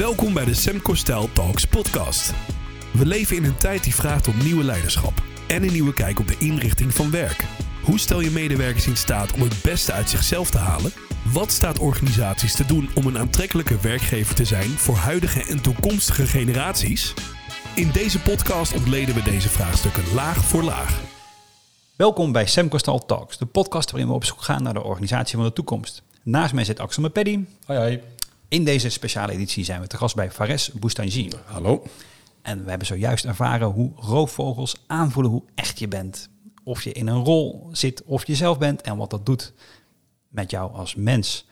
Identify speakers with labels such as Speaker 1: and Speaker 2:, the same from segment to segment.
Speaker 1: Welkom bij de Semco Style Talks podcast. We leven in een tijd die vraagt om nieuwe leiderschap en een nieuwe kijk op de inrichting van werk. Hoe stel je medewerkers in staat om het beste uit zichzelf te halen? Wat staat organisaties te doen om een aantrekkelijke werkgever te zijn voor huidige en toekomstige generaties? In deze podcast ontleden we deze vraagstukken laag voor laag.
Speaker 2: Welkom bij Sam Costal Talks, de podcast waarin we op zoek gaan naar de organisatie van de toekomst. Naast mij zit Axel Mepeddy.
Speaker 3: Hoi, hoi.
Speaker 2: In deze speciale editie zijn we te gast bij Fares Boustangi.
Speaker 3: Hallo.
Speaker 2: En we hebben zojuist ervaren hoe roofvogels aanvoelen hoe echt je bent. Of je in een rol zit of jezelf bent en wat dat doet met jou als mens.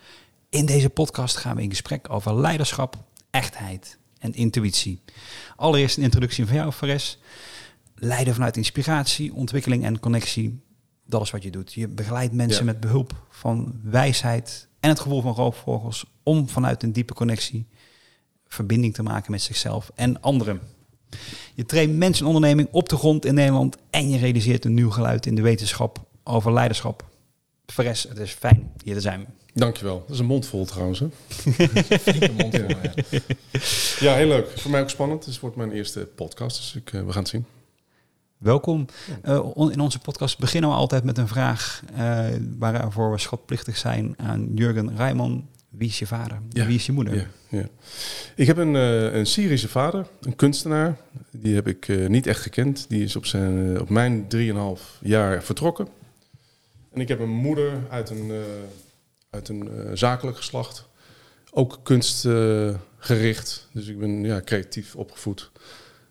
Speaker 2: In deze podcast gaan we in gesprek over leiderschap, echtheid en intuïtie. Allereerst een introductie van jou, Fares. Leiden vanuit inspiratie, ontwikkeling en connectie. Dat is wat je doet. Je begeleidt mensen
Speaker 3: Ja.
Speaker 2: met behulp van wijsheid en het gevoel van roofvogels om vanuit een diepe connectie verbinding te maken met zichzelf en anderen. Je traint mensen en onderneming op de grond in Nederland en je realiseert een nieuw geluid in de wetenschap over leiderschap. Veres, het is fijn hier te zijn.
Speaker 3: Dankjewel. Dat is een mond vol trouwens. Hè?
Speaker 4: Vol, ja.
Speaker 3: Ja, heel leuk. Voor mij ook spannend. Het wordt mijn eerste podcast, dus ik, eh, we gaan het zien.
Speaker 2: Welkom. Eh, on- in onze podcast beginnen we altijd met een vraag uh, waarvoor we schatplichtig zijn aan Jurgen Rijman. Wie is je vader?
Speaker 3: Ja.
Speaker 2: Wie is je moeder?
Speaker 3: Ja, ja. Ik heb een, eh, een Syrische vader, een kunstenaar. Die heb ik eh, niet echt gekend. Die is op, zijn, eh, op mijn 3,5 jaar vertrokken. En ik heb een moeder uit een, eh, uit een eh, zakelijk geslacht. Ook kunstgericht. dus ik ben ja, creatief opgevoed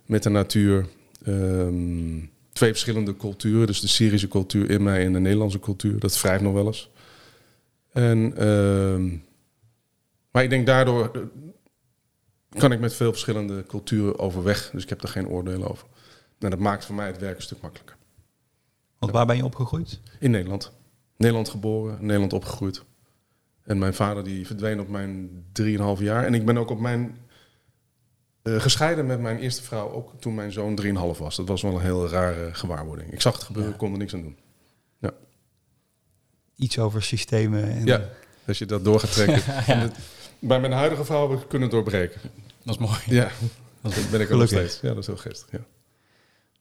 Speaker 3: met de natuur. Ehm, twee verschillende culturen. Dus de Syrische cultuur in mij en de Nederlandse cultuur. Dat wrijft nog wel eens. En... ehm, maar ik denk daardoor eh, kan ik met veel verschillende culturen overweg. Dus ik heb er geen oordelen over. En dat maakt voor mij het werk een stuk makkelijker.
Speaker 2: Want waar ben je opgegroeid?
Speaker 3: In Nederland. Nederland geboren, Nederland opgegroeid. En mijn vader die verdween op mijn 3,5 jaar. En ik ben ook op mijn... eh, gescheiden met mijn eerste vrouw, ook toen mijn zoon 3,5 was. Dat was wel een heel rare gewaarwording. Ik zag het gebeuren,
Speaker 2: Ja.
Speaker 3: kon er niks aan doen.
Speaker 2: Iets over systemen. En
Speaker 3: Ja, als je dat door gaat trekken. Het- bij mijn huidige vrouw heb ik kunnen doorbreken.
Speaker 4: Dat is mooi.
Speaker 3: Ja, dat ben ik ook nog steeds. Ja, dat is heel geestig. Ja.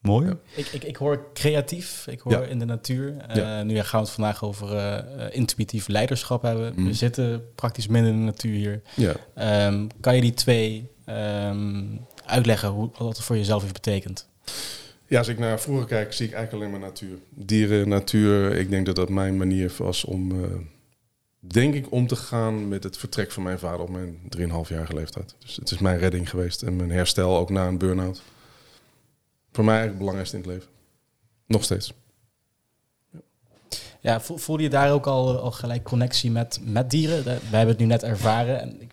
Speaker 2: Mooi.
Speaker 4: Ik, ik, ik hoor creatief, ik hoor
Speaker 3: Ja.
Speaker 4: in de natuur. Eh. Nu gaan we het vandaag over eh, eh, intuïtief leiderschap hebben.
Speaker 3: Mm.
Speaker 4: We zitten praktisch midden in de natuur hier.
Speaker 3: Ja.
Speaker 4: Ehm, kan je die twee ehm, uitleggen hoe, wat het voor jezelf heeft betekend?
Speaker 3: Ja, als ik naar vroeger kijk, zie ik eigenlijk alleen maar natuur. Dieren, natuur. Ik denk dat dat mijn manier was om, denk ik, om te gaan met het vertrek van mijn vader op mijn 3,5 jarige leeftijd. Dus het is mijn redding geweest en mijn herstel ook na een burn-out. Voor mij eigenlijk het belangrijkste in het leven. Nog steeds.
Speaker 4: Ja, vo- voelde je daar ook al, al gelijk connectie met, met dieren? Wij hebben het nu net ervaren. En ik,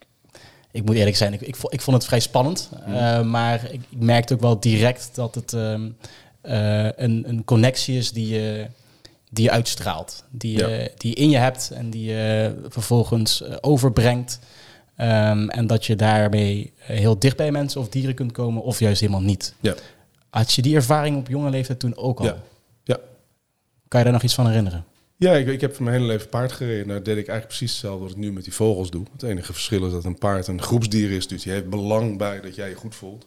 Speaker 4: ik moet eerlijk zijn, ik, ik, vo- ik vond het vrij spannend. Eh, maar ik, ik merkte ook wel direct dat het ehm, eh, een, een connectie is die je, die je uitstraalt. Die je,
Speaker 3: Ja.
Speaker 4: die je in je hebt en die je vervolgens eh, overbrengt. Ehm, en dat je daarmee heel dicht bij mensen of dieren kunt komen of juist helemaal niet.
Speaker 3: Ja.
Speaker 4: Had je die ervaring op jonge leeftijd toen ook al?
Speaker 3: Ja. Ja.
Speaker 4: Kan je daar nog iets van herinneren?
Speaker 3: Ja, ik, ik heb mijn hele leven paard gereden. Daar deed ik eigenlijk precies hetzelfde wat ik nu met die vogels doe. Het enige verschil is dat een paard een groepsdier is. Dus die heeft belang bij dat jij je goed voelt.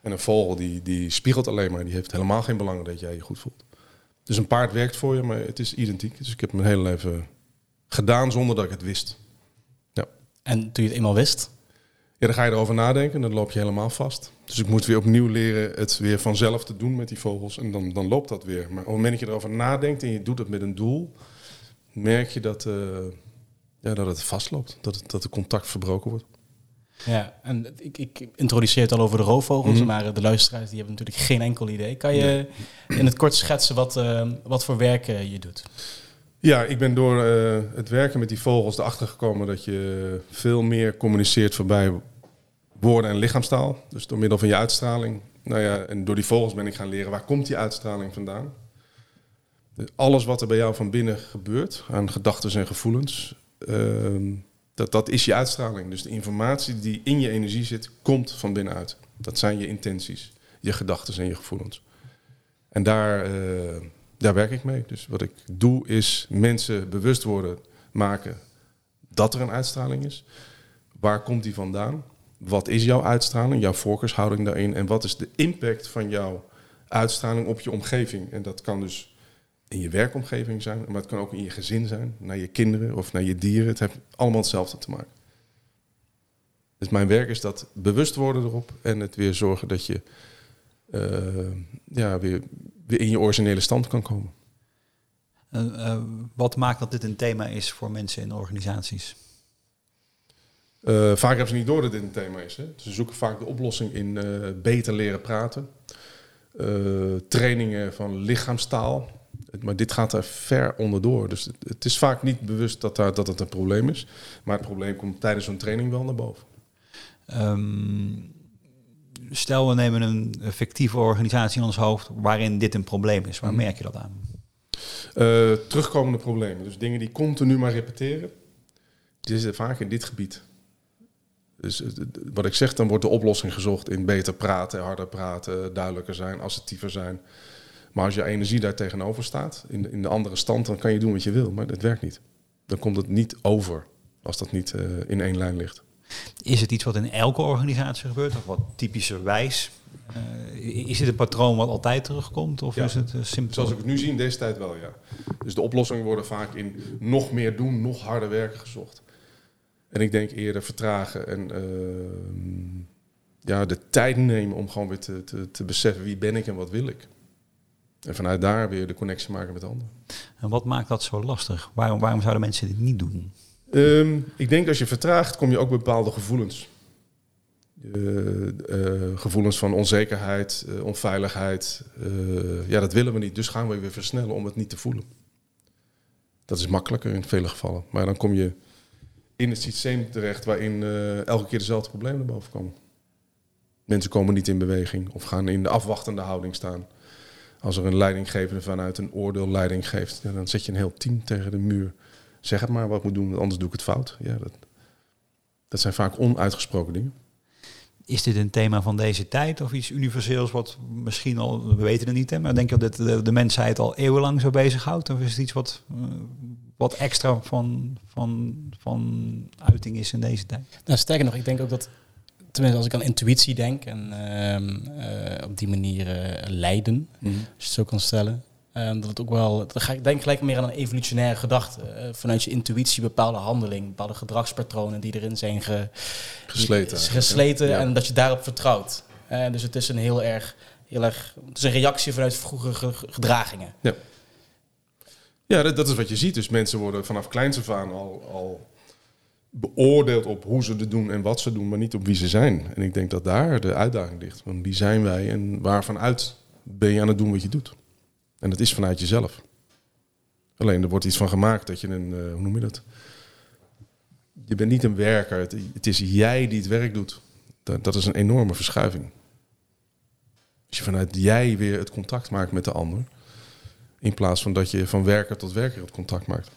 Speaker 3: En een vogel die, die spiegelt alleen maar. Die heeft helemaal geen belang dat jij je goed voelt. Dus een paard werkt voor je, maar het is identiek. Dus ik heb mijn hele leven gedaan zonder dat ik het wist.
Speaker 4: En toen je het eenmaal wist,
Speaker 3: Ja, dan ga je erover nadenken en dan loop je helemaal vast. Dus ik moet weer opnieuw leren het weer vanzelf te doen met die vogels. En dan, dan loopt dat weer. Maar op het moment dat je erover nadenkt en je doet het met een doel, merk je dat, eh, ja, dat het vastloopt. Dat, het, dat de contact verbroken wordt.
Speaker 4: Ja, en ik, ik introduceer het al over de roofvogels,
Speaker 3: Mhm.
Speaker 4: maar de luisteraars die hebben natuurlijk geen enkel idee. Kan je in het kort schetsen wat, eh, wat voor werk je doet?
Speaker 3: Ja, ik ben door eh, het werken met die vogels erachter gekomen dat je veel meer communiceert voorbij woorden en lichaamstaal. Dus door middel van je uitstraling. Nou ja, en door die vogels ben ik gaan leren waar komt die uitstraling vandaan. Dus alles wat er bij jou van binnen gebeurt, aan gedachten en gevoelens, ehm, dat, dat is je uitstraling. Dus de informatie die in je energie zit, komt van binnenuit. Dat zijn je intenties, je gedachten en je gevoelens. En daar, eh, daar werk ik mee. Dus wat ik doe is mensen bewust worden maken dat er een uitstraling is. Waar komt die vandaan? Wat is jouw uitstraling, jouw voorkeurshouding daarin en wat is de impact van jouw uitstraling op je omgeving. En dat kan dus in je werkomgeving zijn, maar het kan ook in je gezin zijn, naar je kinderen of naar je dieren. Het heeft allemaal hetzelfde te maken. Dus mijn werk is dat bewust worden erop en het weer zorgen dat je uh, ja, weer, in je originele stand kan komen.
Speaker 2: Uh, uh, wat maakt dat dit een thema is voor mensen in organisaties?
Speaker 3: Vaak hebben ze niet door dat dit een thema is. Hè? Ze zoeken vaak de oplossing in beter leren praten. trainingen van lichaamstaal. Maar dit gaat er ver onderdoor. Dus het, het is vaak niet bewust dat, daar, dat het een probleem is. Maar het probleem komt tijdens zo'n training wel naar boven.
Speaker 2: Um, stel, we nemen een fictieve organisatie in ons hoofd waarin dit een probleem is. Waar
Speaker 3: Mhm.
Speaker 2: merk je dat aan?
Speaker 3: Uh, terugkomende problemen. Dus dingen die continu maar repeteren. Die zitten vaak in dit gebied. Dus uh, wat ik zeg, dan wordt de oplossing gezocht in beter praten, harder praten, duidelijker zijn, assertiever zijn. Maar als je energie daar tegenover staat, in de, in de andere stand, dan kan je doen wat je wil. Maar dat werkt niet. Dan komt het niet over als dat niet uh, in één lijn ligt.
Speaker 2: Is het iets wat in elke organisatie gebeurt, of wat typischerwijs? Uh, is dit een patroon wat altijd terugkomt, of
Speaker 3: ja.
Speaker 2: is het simpel?
Speaker 3: Zoals ik het nu zie in deze tijd wel, ja. Dus de oplossingen worden vaak in nog meer doen, nog harder werken gezocht. En ik denk eerder vertragen en uh, ja, de tijd nemen om gewoon weer te, te, te beseffen wie ben ik en wat wil ik. En vanuit daar weer de connectie maken met anderen.
Speaker 2: En wat maakt dat zo lastig? Waarom, waarom zouden mensen dit niet doen?
Speaker 3: Um, ik denk als je vertraagt, kom je ook bepaalde gevoelens. Uh, uh, gevoelens van onzekerheid, uh, onveiligheid. ja, dat willen we niet. Dus gaan we weer versnellen om het niet te voelen. Dat is makkelijker in vele gevallen. Maar dan kom je in het systeem terecht waarin elke keer dezelfde problemen naar boven komen. Mensen komen niet in beweging of gaan in de afwachtende houding staan. Als er een leidinggevende vanuit een oordeel leiding geeft, dan zet je een heel team tegen de muur zeg het maar wat ik moet doen, anders doe ik het fout. Ja, dat, dat zijn vaak onuitgesproken dingen.
Speaker 2: Is dit een thema van deze tijd of iets universeels wat misschien al, we weten het niet, hè, maar denk je dat de, mensheid al eeuwenlang zo bezighoudt? Of is het iets wat, uh, wat extra van, van, van uiting is in deze tijd?
Speaker 4: Nou, sterker nog, ik denk ook dat, tenminste als ik aan intuïtie denk en uh, uh, op die manier leiden, mm -hmm. als je het zo kan stellen, Um, dat het ook wel, dan ga ik denk gelijk meer aan een evolutionaire gedachte. Uh, vanuit je intuïtie bepaalde handeling, bepaalde gedragspatronen die erin zijn ge,
Speaker 3: gesleten.
Speaker 4: Die, gesleten ja. en dat je daarop vertrouwt. Uh, dus het is een heel erg, heel erg, het is een reactie vanuit vroegere gedragingen.
Speaker 3: Ja, ja dat, is wat je ziet. Dus mensen worden vanaf kleins af aan al, al beoordeeld op hoe ze het doen en wat ze doen, maar niet op wie ze zijn. En ik denk dat daar de uitdaging ligt. Van wie zijn wij en waarvan uit ben je aan het doen wat je doet. En dat is vanuit jezelf. Alleen er wordt iets van gemaakt dat je een, uh, hoe noem je dat? Je bent niet een werker, het, het, is jij die het werk doet. Dat, dat is een enorme verschuiving. Als je vanuit jij weer het contact maakt met de ander, in plaats van dat je van werker tot werker het contact maakt.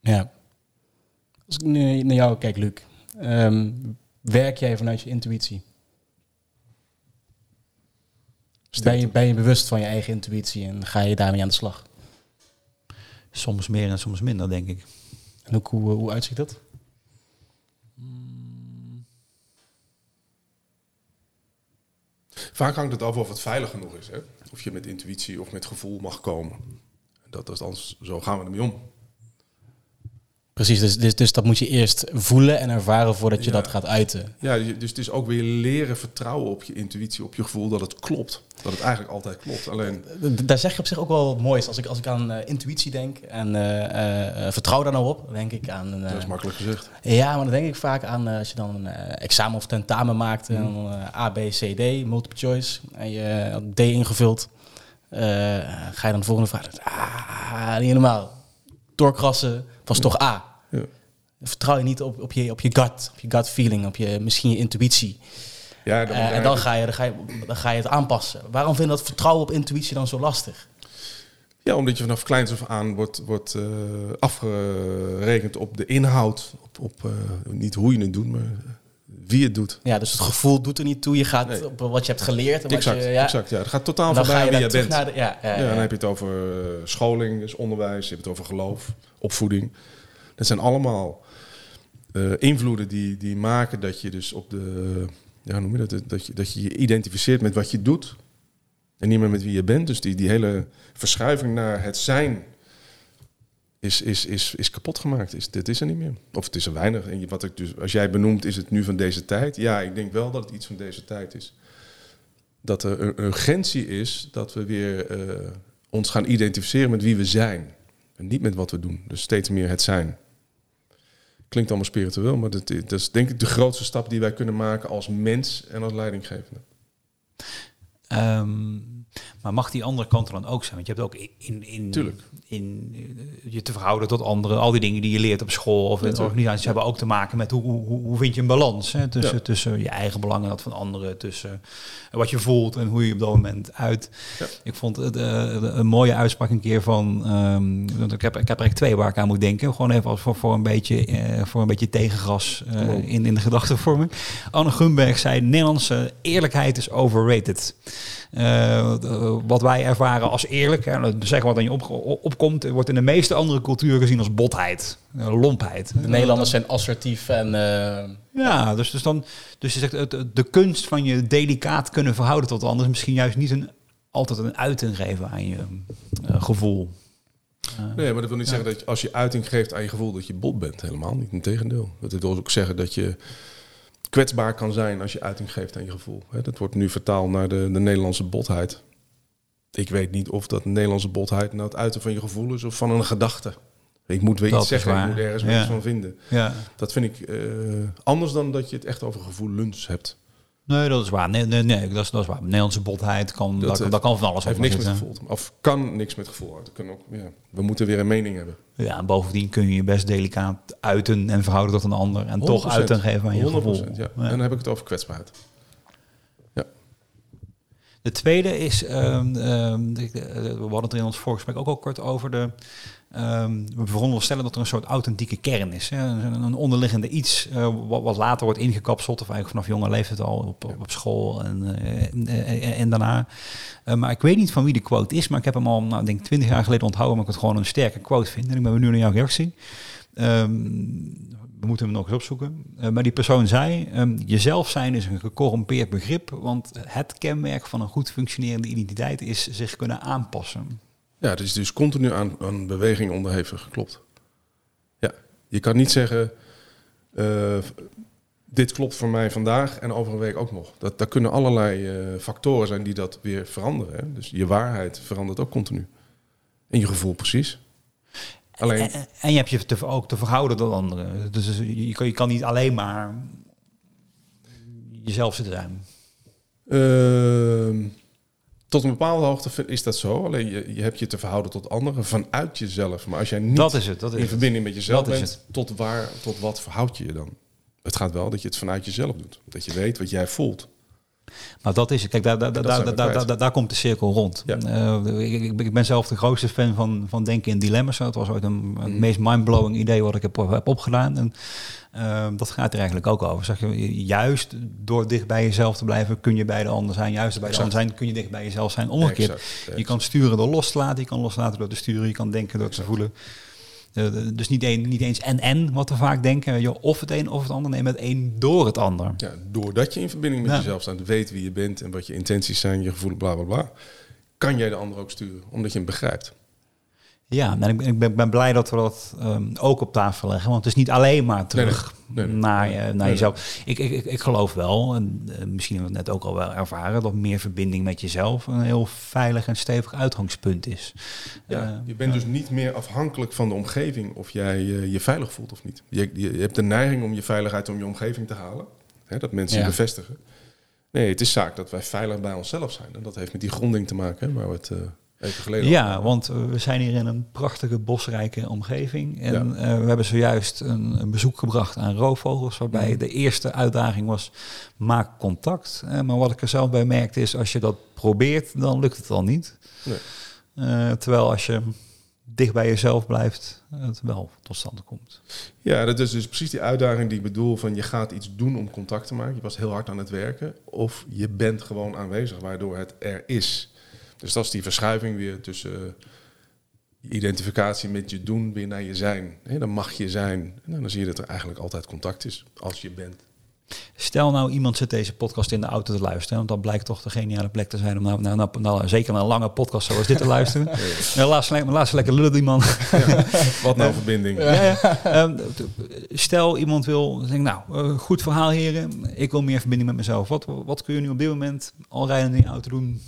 Speaker 4: Ja. Als ik nu naar jou kijk, Luc, um, werk jij vanuit je intuïtie? Ben je, ben je bewust van je eigen intuïtie en ga je daarmee aan de slag?
Speaker 2: Soms meer en soms minder, denk ik.
Speaker 4: En ook hoe, hoe uitziet dat?
Speaker 3: Vaak hangt het af of het veilig genoeg is. Hè? Of je met intuïtie of met gevoel mag komen. Dat is anders, zo gaan we ermee om.
Speaker 4: Precies, dus, dus, dus dat moet je eerst voelen en ervaren voordat je
Speaker 3: Ja.
Speaker 4: dat gaat uiten.
Speaker 3: Ja, dus het is ook weer leren vertrouwen op je intuïtie, op je gevoel dat het klopt. Dat het eigenlijk altijd klopt. Alleen,
Speaker 4: D- Daar zeg je op zich ook wel wat moois. Als ik, als ik aan eh, intuïtie denk en eh, eh, eh, vertrouw daar nou op, denk ik aan... eh,
Speaker 3: dat is makkelijk gezegd.
Speaker 4: Ja, maar dan denk ik vaak aan eh, als je dan een eh, examen of tentamen maakt. En
Speaker 3: Mhm.
Speaker 4: eh, A, B, C, D, multiple choice. En je had D ingevuld. Eh, ga je dan de volgende vraag. Ah, niet normaal. Doorkrassen was toch A.
Speaker 3: Ja.
Speaker 4: Vertrouw je niet op, op, je, op je gut, op je gut feeling, op je, misschien je intuïtie.
Speaker 3: Ja, dan,
Speaker 4: Eh, en dan ga, je, dan, ga je, dan ga je het aanpassen. Waarom vind je dat vertrouwen op intuïtie dan zo lastig?
Speaker 3: ja, omdat je vanaf kleins af aan wordt, wordt eh, afgerekend op de inhoud. Op, op eh, niet hoe je het doet, maar wie het doet.
Speaker 4: Ja, dus het gevoel doet er niet toe. Je gaat
Speaker 3: Nee.
Speaker 4: op wat je hebt geleerd. En wat
Speaker 3: Exact,
Speaker 4: je, ja,
Speaker 3: exact. Ja, het gaat totaal
Speaker 4: dan
Speaker 3: voorbij
Speaker 4: ga je
Speaker 3: wie je bent.
Speaker 4: de... Ja, ja,
Speaker 3: Ja, dan heb je het over eh, scholing, dus onderwijs, je hebt het over geloof, opvoeding. Dat zijn allemaal eh, invloeden die, die maken dat je dus op de, ja, noem je dat, dat je, dat je je identificeert met wat je doet en niet meer met wie je bent. Dus die, die hele verschuiving naar het zijn is, is, is, is kapot gemaakt. Is, dit is er niet meer. Of het is er weinig. En wat ik dus, als jij benoemt, is het nu van deze tijd? Ja, ik denk wel dat het iets van deze tijd is. Dat er een urgentie is dat we weer eh, ons gaan identificeren met wie we zijn. En niet met wat we doen. Dus steeds meer het zijn. Klinkt allemaal spiritueel, maar dat, dat is denk ik de grootste stap die wij kunnen maken als mens en als leidinggevende.
Speaker 2: Ehm, maar mag die andere kant er dan ook zijn? Want je hebt ook in, in, in, eh, je te verhouden tot anderen, al die dingen die je leert op school of in organisaties hebben ook te maken met hoe, hoe, hoe vind je een balans hè? Tussen,
Speaker 3: Ja.
Speaker 2: tussen je eigen belangen en dat van anderen, tussen wat je voelt en hoe je op dat moment uit.
Speaker 3: Ja.
Speaker 2: Ik vond het eh, een mooie uitspraak een keer van, want ik heb, ik heb er echt twee waar ik aan moet denken, gewoon even als voor, voor een beetje, eh, voor een beetje tegengras eh, in, in de gedachtenvorming. Anne Gunberg zei, Nederlandse eerlijkheid is overrated. Wat wij ervaren als eerlijk, hè, dat zeggen wat aan je op, opkomt, wordt in de meeste andere culturen gezien als botheid, eh, lompheid.
Speaker 4: De Nederlanders zijn assertief en eh,
Speaker 2: Ja, dus, dus, dan, dus je zegt, het- de kunst van je delicaat kunnen verhouden tot anders, misschien juist niet een, altijd een uiting geven aan je eh, gevoel.
Speaker 3: Nee, maar dat wil niet zeggen dat je, als je uiting geeft aan je gevoel dat je bot bent. Helemaal niet. Integendeel. Dat wil ook zeggen dat je kwetsbaar kan zijn als je uiting geeft aan je gevoel. Hè, Dat wordt nu vertaald naar de, de Nederlandse botheid. Ik weet niet of dat Nederlandse botheid nou het uiten van je gevoel is of van een gedachte. Ik moet weer
Speaker 2: Dat
Speaker 3: iets zeggen, ik
Speaker 2: waar.
Speaker 3: moet ergens
Speaker 2: Ja.
Speaker 3: iets van vinden.
Speaker 2: Ja.
Speaker 3: Dat vind ik eh, anders dan dat je het echt over gevoelens hebt.
Speaker 2: Nee, dat is waar. Nee, nee, nee dat, is, dat is waar. Nederlandse botheid kan,
Speaker 3: Dat
Speaker 2: dat,
Speaker 3: heeft-
Speaker 2: dat kan van alles
Speaker 3: heeft niks met gevoel. Of kan niks met gevoel. kan ook, ja. We moeten weer een mening hebben.
Speaker 2: Ja, en bovendien kun je je best delicaat uiten en verhouden tot een ander. En toch
Speaker 3: 100%.
Speaker 2: uiting geven aan je
Speaker 3: 100%,
Speaker 2: gevoel.
Speaker 3: Ja.
Speaker 2: Ja.
Speaker 3: En dan heb ik het over kwetsbaarheid.
Speaker 2: De tweede is, ehm, ehm, we hadden het er in ons voorgesprek ook al kort over. De, ehm, we veronderstellen dat er een soort authentieke kern is. Hè? Een, onderliggende iets eh, wat, later wordt ingekapseld. Of eigenlijk vanaf jonge leeftijd al op, op, school en, eh, en, en- daarna. Eh, maar ik weet niet van wie de quote is. Maar ik heb hem al, nou, denk twintig jaar geleden onthouden. Maar ik het gewoon een sterke quote vind. En ik ben benieuwd naar jouw reactie. Ehm, we moeten hem nog eens opzoeken. Eh, maar die persoon zei, ehm, jezelf zijn is een gecorrumpeerd begrip, want het kenmerk van een goed functionerende identiteit is zich kunnen aanpassen.
Speaker 3: Ja, het is dus continu aan, aan beweging onderhevig. Klopt. Ja, je kan niet zeggen, eh, dit klopt voor mij vandaag en over een week ook nog. Dat, daar kunnen allerlei eh, factoren zijn die dat weer veranderen. Dus je waarheid verandert ook continu. En je gevoel precies. Alleen,
Speaker 2: En, en je hebt je te, ook te verhouden tot anderen. Dus je kan, je kan niet alleen maar jezelf zitten zijn.
Speaker 3: Ehm, tot een bepaalde hoogte is dat zo. Alleen je, je hebt je te verhouden tot anderen vanuit jezelf. Maar als jij niet
Speaker 2: Dat is het. Dat is
Speaker 3: in verbinding met jezelf
Speaker 2: Dat
Speaker 3: bent, tot waar, tot wat verhoud je je dan? Het gaat wel dat je het vanuit jezelf doet. Dat je weet wat jij voelt.
Speaker 2: Maar dat is het. Kijk, daar, daar, daar, daar, daar, komt de cirkel rond. Eh, ik, ben zelf de grootste fan van, van denken in dilemma's. Dat was ooit een, het
Speaker 3: Mhm.
Speaker 2: meest mindblowing idee wat ik heb, heb opgedaan. En eh, dat gaat er eigenlijk ook over. Zeg je, juist door dicht bij jezelf te blijven, kun je bij de ander zijn. Juist bij de ander zijn, kun je dicht bij jezelf zijn. Omgekeerd. Je kan sturen door los te laten, je kan loslaten door te sturen, je kan denken door te voelen. Eh, dus niet, een, niet eens en-en, wat we vaak denken. Je of het een of het ander. Nee, met één door het ander.
Speaker 3: Ja, doordat je in verbinding met
Speaker 2: Ja.
Speaker 3: jezelf staat, weet wie je bent en wat je intenties zijn, je gevoel, bla bla bla, kan jij de ander ook sturen, omdat je hem begrijpt.
Speaker 2: Ja, en ik ben, ik ben, blij dat we dat ehm, ook op tafel leggen. Want het is niet alleen maar terug
Speaker 3: Nee, nee. Nee, nee.
Speaker 2: naar, je, naar
Speaker 3: Nee,
Speaker 2: jezelf. Ik, ik, ik, geloof wel, en eh, misschien hebben we het net ook al wel ervaren, dat meer verbinding met jezelf een heel veilig en stevig uitgangspunt is.
Speaker 3: Ja,
Speaker 2: Eh,
Speaker 3: je bent dus niet meer afhankelijk van de omgeving of jij eh, je veilig voelt of niet. Je, je, hebt de neiging om je veiligheid om je omgeving te halen. Hè, dat mensen je bevestigen. Nee, het is zaak dat wij veilig bij onszelf zijn. En dat heeft met die gronding te maken, hè, waar we het even geleden over
Speaker 2: Ja, want eh, we zijn hier in een prachtige bosrijke omgeving. En
Speaker 3: Ja.
Speaker 2: eh, we hebben zojuist een, een bezoek gebracht aan roofvogels, waarbij
Speaker 3: Mhm.
Speaker 2: de eerste uitdaging was maak contact. Eh, maar wat ik er zelf bij merkte is, als je dat probeert, dan lukt het al niet.
Speaker 3: Nee.
Speaker 2: Terwijl als je dicht bij jezelf blijft, het wel tot stand komt.
Speaker 3: Ja, dat is dus precies die uitdaging die ik bedoel van je gaat iets doen om contact te maken. Je was heel hard aan het werken. Of je bent gewoon aanwezig, waardoor het er is. Dus dat is die verschuiving weer tussen je identificatie met je doen weer naar je zijn. Dan mag je zijn. En dan zie je dat er eigenlijk altijd contact is als je bent.
Speaker 2: Stel nou iemand zit deze podcast in de auto te luisteren, want dat blijkt toch de geniale plek te zijn om nou, nou, nou, nou zeker naar een lange podcast zoals dit te luisteren. ja, laat, ze, laat ze lekker lullen die man.
Speaker 3: Wat nou verbinding.
Speaker 2: Ja, ja. Ehm, stel iemand wil, denk, nou, eh, goed verhaal heren, ik wil meer verbinding met mezelf. Wat, wat kun je nu op dit moment al rijden in je auto doen?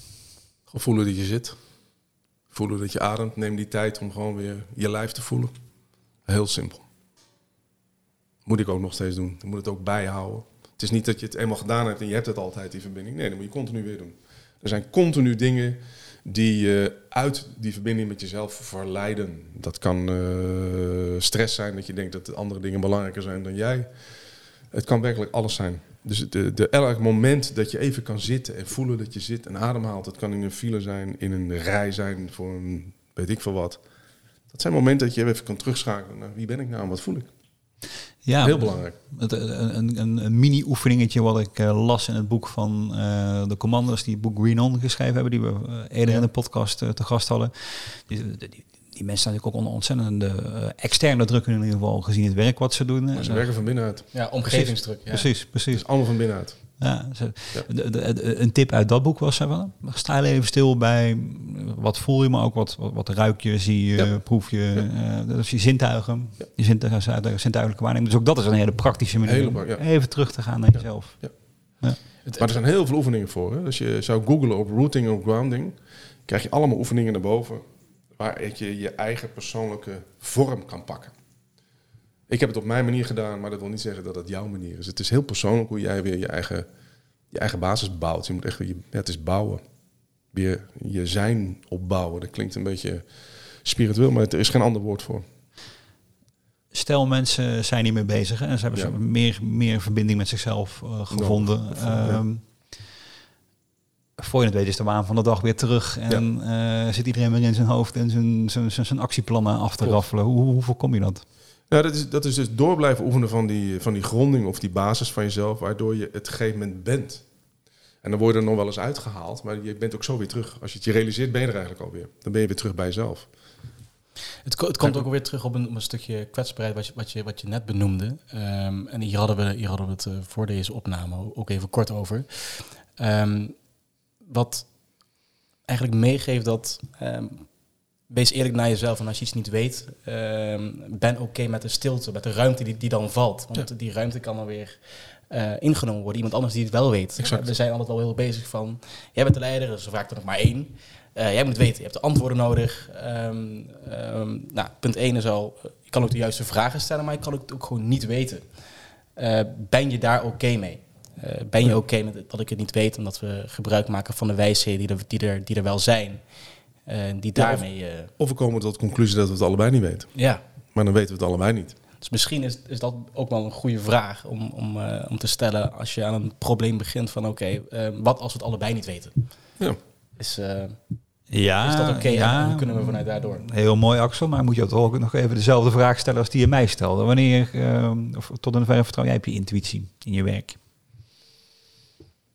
Speaker 3: Gewoon voelen dat je zit. Voelen dat je ademt. Neem die tijd om gewoon weer je lijf te voelen. Heel simpel. Moet ik ook nog steeds doen. Je moet het ook bijhouden. Het is niet dat je het eenmaal gedaan hebt en je hebt het altijd, die verbinding. Nee, dat moet je continu weer doen. Er zijn continu dingen die je uit die verbinding met jezelf verleiden. Dat kan uh, stress zijn, dat je denkt dat andere dingen belangrijker zijn dan jij. Het kan werkelijk alles zijn. Dus de, de, elk moment dat je even kan zitten en voelen dat je zit en ademhaalt. Dat kan in een file zijn, in een rij zijn voor een weet ik veel wat. Dat zijn momenten dat je even kan terugschakelen naar wie ben ik nou en wat voel ik.
Speaker 2: Ja,
Speaker 3: Heel belangrijk.
Speaker 2: Het, een, een, een mini-oefeningetje wat ik uh, las in het boek van uh, de commanders die het boek Green On geschreven hebben, die we uh, eerder ja. in de podcast te gast hadden. Die, die, die mensen zijn natuurlijk ook onder ontzettende externe druk in ieder geval gezien het werk wat ze doen.
Speaker 3: Maar ze werken van binnenuit.
Speaker 4: Ja, omgevingsdruk. Ja.
Speaker 2: Precies, precies.
Speaker 3: Het is allemaal van binnenuit.
Speaker 2: Ja, ze, ja. De, de, de, een tip uit dat boek was van, sta even stil bij wat voel je, maar ook wat, wat, wat ruik je, zie je, ja. proef je. Ja. Uh, dus je zintuigen, je zintuigen, zintuigelijke waarneming. Dus ook dat is een hele praktische manier
Speaker 3: hele,
Speaker 2: om even terug te gaan naar jezelf.
Speaker 3: Maar er zijn heel veel oefeningen voor. Hè? Dus je zou googlen op routing of grounding, krijg je allemaal oefeningen naar boven waar je je eigen persoonlijke vorm kan pakken. Ik heb het op mijn manier gedaan, maar dat wil niet zeggen dat het jouw manier is. Het is heel persoonlijk hoe jij weer je eigen, je eigen basis bouwt. Je moet echt je, het is bouwen. Weer je zijn opbouwen. Dat klinkt een beetje spiritueel, maar er is geen ander woord voor.
Speaker 2: Stel, mensen zijn niet meer bezig en ze hebben ja. meer, meer verbinding met zichzelf uh, gevonden. Ja. um, voor je het weet is de waan van de dag weer terug. En ja. uh, zit iedereen weer in zijn hoofd en zijn, zijn, zijn, zijn actieplannen af te raffelen. Hoe, hoe voorkom je dat?
Speaker 3: Ja, dat is, dat is dus door blijven oefenen van die, van die gronding of die basis van jezelf, waardoor je het gegeven moment bent. En dan word je er nog wel eens uitgehaald, maar je bent ook zo weer terug. Als je het je realiseert, ben je er eigenlijk alweer. Dan ben je weer terug bij jezelf.
Speaker 4: Het, het komt ook weer terug op een, op een stukje kwetsbaarheid wat je, wat je, wat je net benoemde. Um, en hier hadden, we, hier hadden we het uh, voor deze opname ook even kort over. Um, wat eigenlijk meegeeft dat um, wees eerlijk naar jezelf. En als je iets niet weet, uh, ben oké okay met de stilte, met de ruimte die, die dan valt. Want ja. die ruimte kan dan weer uh, ingenomen worden. Iemand anders die het wel weet.
Speaker 3: Exact.
Speaker 4: We zijn altijd wel heel bezig van, jij bent de leider, dus vaak er nog maar één. Uh, jij moet weten, je hebt de antwoorden nodig. Um, um, nou, punt 1 is al, je kan ook de juiste vragen stellen, maar je kan het ook gewoon niet weten. Uh, ben je daar oké okay mee? Uh, ben je oké okay met dat ik het niet weet, omdat we gebruik maken van de wijsheden die er, die er, die er wel zijn? Uh, die daarmee,
Speaker 3: ja, of, of, we komen tot de conclusie dat we het allebei niet weten.
Speaker 4: Ja.
Speaker 3: Maar dan weten we het allebei niet.
Speaker 4: Dus misschien is, is dat ook wel een goede vraag om, om, uh, om te stellen als je aan een probleem begint van oké, okay, uh, wat als we het allebei niet weten?
Speaker 3: Ja.
Speaker 4: Is,
Speaker 2: ja,
Speaker 4: is dat oké? Okay?
Speaker 2: Ja,
Speaker 4: en hoe kunnen we vanuit daardoor?
Speaker 2: Heel mooi Axel, maar moet je toch ook nog even dezelfde vraag stellen als die je mij stelde. Wanneer, of tot een verre vertrouw jij heb je intuïtie in je werk?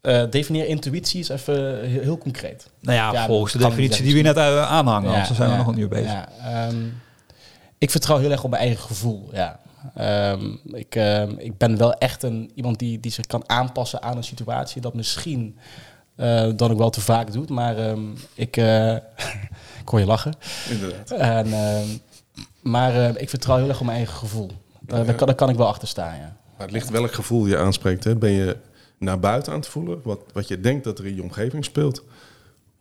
Speaker 4: Uh, definieer intuïtie is even heel, heel concreet.
Speaker 2: Nou ja, ja volgens de definitie die we net uh, aanhangen, ja, dan zijn ja, we nog een uur bezig.
Speaker 4: Ja, um, ik vertrouw heel erg op mijn eigen gevoel, ja. Um, ik, um, ik ben wel echt een, iemand die, die zich kan aanpassen aan een situatie dat misschien uh, dan ook wel te vaak doet, maar ik, ik hoor je lachen.
Speaker 3: Inderdaad.
Speaker 4: En, maar ik vertrouw heel erg op mijn eigen gevoel. Daar, daar, kan, daar kan ik wel achter staan, ja.
Speaker 3: Maar het ligt welk gevoel je aanspreekt. Hè? Ben je naar buiten aan te voelen, wat, wat je denkt dat er in je omgeving speelt.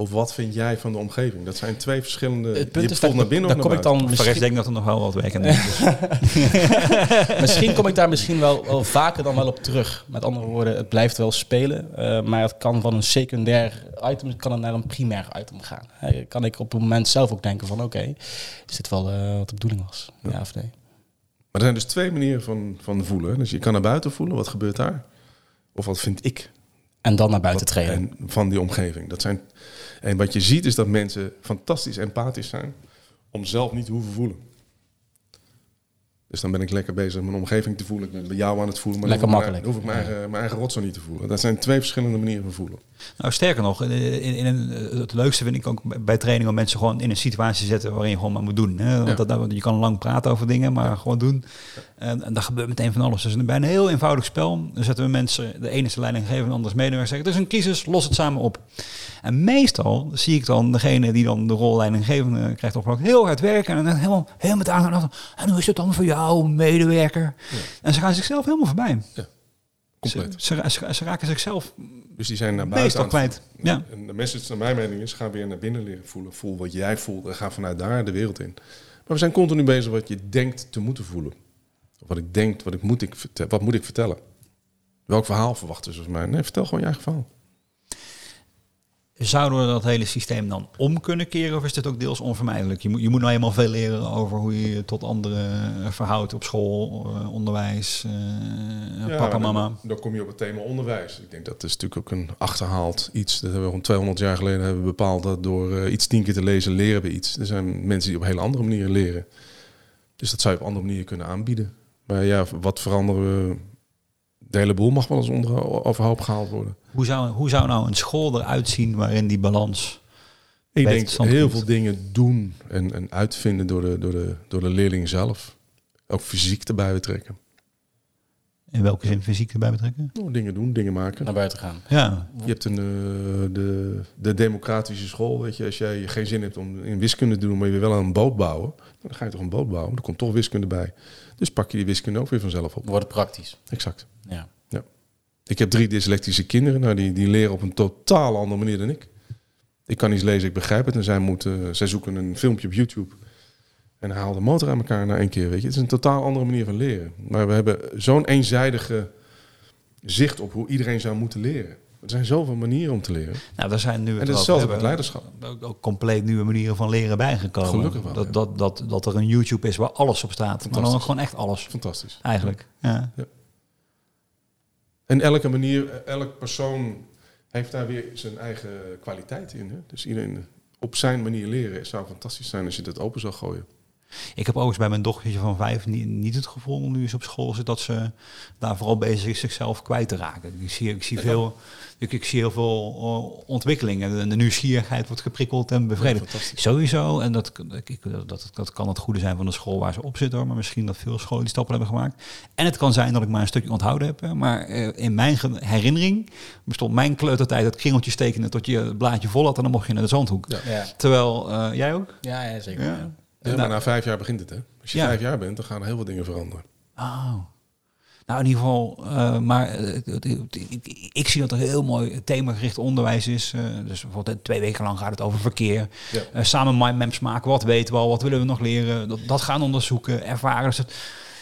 Speaker 3: Of wat vind jij van de omgeving? Dat zijn twee verschillende.
Speaker 4: Het punt
Speaker 3: je
Speaker 4: is dat
Speaker 3: naar binnen
Speaker 4: daar
Speaker 3: of
Speaker 4: kom ik dan
Speaker 2: Misschien...
Speaker 4: misschien,
Speaker 2: Ik denk dat er nog wel wat werk aan is.
Speaker 4: misschien kom ik daar misschien wel, wel vaker dan wel op terug. Met andere woorden, het blijft wel spelen, uh, maar het kan van een secundair item kan het naar een primair item gaan. Uh, kan ik op een moment zelf ook denken van, oké, okay, is dit wel uh, wat de bedoeling was? Ja. ja of nee?
Speaker 3: Maar er zijn dus twee manieren van, van voelen. Dus je kan naar buiten voelen, wat gebeurt daar? Of wat vind ik?
Speaker 4: En dan naar buiten treden.
Speaker 3: En van die omgeving. Dat zijn, en wat je ziet is dat mensen fantastisch empathisch zijn om zelf niet te hoeven voelen. Dus dan ben ik lekker bezig mijn omgeving te voelen. Ik ben bij jou aan het voelen. Maar
Speaker 4: Lekker
Speaker 3: dan hoef ik
Speaker 4: makkelijk.
Speaker 3: mijn- Dan hoef ik mijn eigen, mijn eigen rotzooi niet te voelen. Dat zijn twee verschillende manieren van voelen.
Speaker 2: Nou, sterker nog, in, in, een, het leukste vind ik ook bij- bij training om mensen gewoon in een situatie te zetten waarin je gewoon maar moet doen. Hè? Want
Speaker 3: Ja.
Speaker 2: dat, dat- je kan lang praten over dingen, maar gewoon doen. En, en daar gebeurt meteen van alles. Dus bij een heel eenvoudig spel dan zetten we mensen, de ene is de leidinggever en de andere is medewerker, zeggen, het is een crisis, los het samen op. En meestal zie ik dan degene die dan de rol leidinggevende krijgt opgepakt, heel hard werken en dan helemaal, helemaal met aandacht. En hoe is het dan voor jou, medewerker? En ze gaan zichzelf helemaal voorbij.
Speaker 3: Compleet.
Speaker 2: Ze, ze, ze, ze raken zichzelf
Speaker 3: Dus die zijn naar buiten
Speaker 2: meestal kwijt. Ja.
Speaker 3: En de message naar mijn mening is, ga weer naar binnen leren voelen. Voel wat jij voelt en ga vanuit daar de wereld in. Maar we zijn continu bezig wat je denkt te moeten voelen. Wat ik denk, wat, ik moet, ik wat moet ik vertellen? Welk verhaal verwachten ze van mij? Nee, vertel gewoon je eigen verhaal.
Speaker 2: Zouden we dat hele systeem dan om kunnen keren of is dit ook deels onvermijdelijk? Je moet, je moet nou eenmaal veel leren over hoe je je tot anderen eh, verhoudt op school, eh, onderwijs, eh, papa,
Speaker 3: maar
Speaker 2: mama.
Speaker 3: Dan, dan kom je op het thema onderwijs. Ik denk dat is natuurlijk ook een achterhaald iets. Dat hebben we gewoon 200 jaar geleden hebben we bepaald dat door eh, iets tien keer te lezen leren we iets. Er zijn mensen die op hele andere manieren leren. Dus dat zou je op andere manieren kunnen aanbieden. Maar ja, wat veranderen we? De hele boel mag wel eens onder, overhoop gehaald worden.
Speaker 2: Hoe zou, hoe zou nou een school eruit zien waarin die balans...
Speaker 3: Ik denk heel veel dingen doen en, en uitvinden door de, door, de, door de leerling zelf. Ook fysiek erbij betrekken.
Speaker 2: In welke zin fysiek erbij betrekken?
Speaker 3: Nou, dingen doen, dingen maken.
Speaker 4: Naar buiten gaan.
Speaker 2: Ja,
Speaker 3: Je hebt een, eh, de, de democratische school, weet je. Als jij geen zin hebt om in wiskunde te doen, maar je wil wel een boot bouwen. Dan ga je toch een boot bouwen. Er komt toch wiskunde bij. Dus pak je die wiskunde ook weer vanzelf op.
Speaker 4: Wordt praktisch.
Speaker 3: Exact.
Speaker 4: Ja.
Speaker 3: Ik heb drie dyslectische kinderen. Nou, die, die leren op een totaal andere manier dan ik. Ik kan iets lezen, ik begrijp het. En zij, moeten, zij zoeken een filmpje op YouTube. En haal de motor aan elkaar na één keer. Weet je. Het is een totaal andere manier van leren. Maar we hebben zo'n eenzijdige zicht op hoe iedereen zou moeten leren. Er zijn zoveel manieren om te leren.
Speaker 2: nou, daar zijn nu
Speaker 3: En
Speaker 2: het
Speaker 3: hetzelfde met leiderschap.
Speaker 2: Ook, ook compleet nieuwe manieren van leren bijgekomen.
Speaker 3: Gelukkig wel,
Speaker 2: dat,
Speaker 3: ja.
Speaker 2: dat, dat, dat er een YouTube is waar alles op staat. Maar dan ook gewoon echt alles,
Speaker 3: Fantastisch.
Speaker 2: eigenlijk. Ja.
Speaker 3: En elke manier, elk persoon heeft daar weer zijn eigen kwaliteit in. Hè? Dus iedereen op zijn manier leren het zou fantastisch zijn als je dat open zou gooien.
Speaker 2: Ik heb overigens bij mijn dochtertje van vijf niet, niet het gevoel, nu ze op school zit, dat ze daar vooral bezig is zichzelf kwijt te raken. Ik zie, ik zie, veel, ik, ik zie heel veel uh, ontwikkelingen. De, de nieuwsgierigheid wordt geprikkeld en bevredigd.
Speaker 3: fantastisch.
Speaker 2: Sowieso, en dat, ik, dat, dat kan het goede zijn van de school waar ze op zit hoor, maar misschien dat veel scholen die stappen hebben gemaakt. En het kan zijn dat ik maar een stukje onthouden heb, maar uh, in mijn herinnering bestond mijn kleutertijd het kringeltje tekenen tot je het blaadje vol had en dan mocht je naar de zandhoek.
Speaker 3: Ja.
Speaker 4: Ja,
Speaker 2: Terwijl, uh, jij ook?
Speaker 4: ja, ja zeker.
Speaker 2: Ja.
Speaker 4: Ja.
Speaker 3: Ja, maar na vijf jaar begint het, hè? Als je
Speaker 2: Ja.
Speaker 3: vijf jaar bent, dan gaan er heel veel dingen veranderen.
Speaker 2: Oh. Nou, in ieder geval, uh, maar uh, ik, ik, zie dat er heel mooi themagericht onderwijs is. Uh, dus bijvoorbeeld twee weken lang gaat het over verkeer.
Speaker 3: Ja.
Speaker 2: Samen mindmaps maken, wat weten we al, wat willen we nog leren. Dat, dat gaan onderzoeken, ervaren. Dus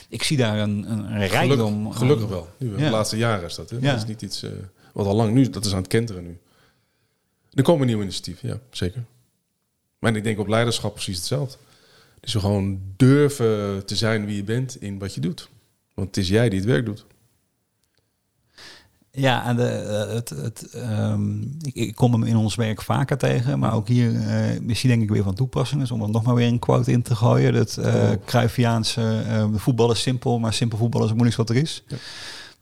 Speaker 2: ik zie daar een, een rijkdom.
Speaker 3: Gelukkig, gelukkig wel. Nu,
Speaker 2: Ja.
Speaker 3: De laatste jaren is dat. Hè?
Speaker 2: Ja.
Speaker 3: Dat is niet iets wat al lang nu, dat is aan het kenteren nu. Er komen nieuwe initiatieven, ja, zeker. Maar ik denk op leiderschap precies hetzelfde. We gewoon durven te zijn wie je bent in wat je doet. Want het is jij die het werk doet.
Speaker 2: Ja, en de, uh, het, het, um, ik, ik, kom hem in ons werk vaker tegen, maar ook hier uh, is hij denk ik weer van toepassing. Dus om er nog maar weer een quote in te gooien. Dat uh, oh. Cruyffiaanse, de voetbal is simpel, maar simpel voetbal is het moeilijkste wat er is. Ja.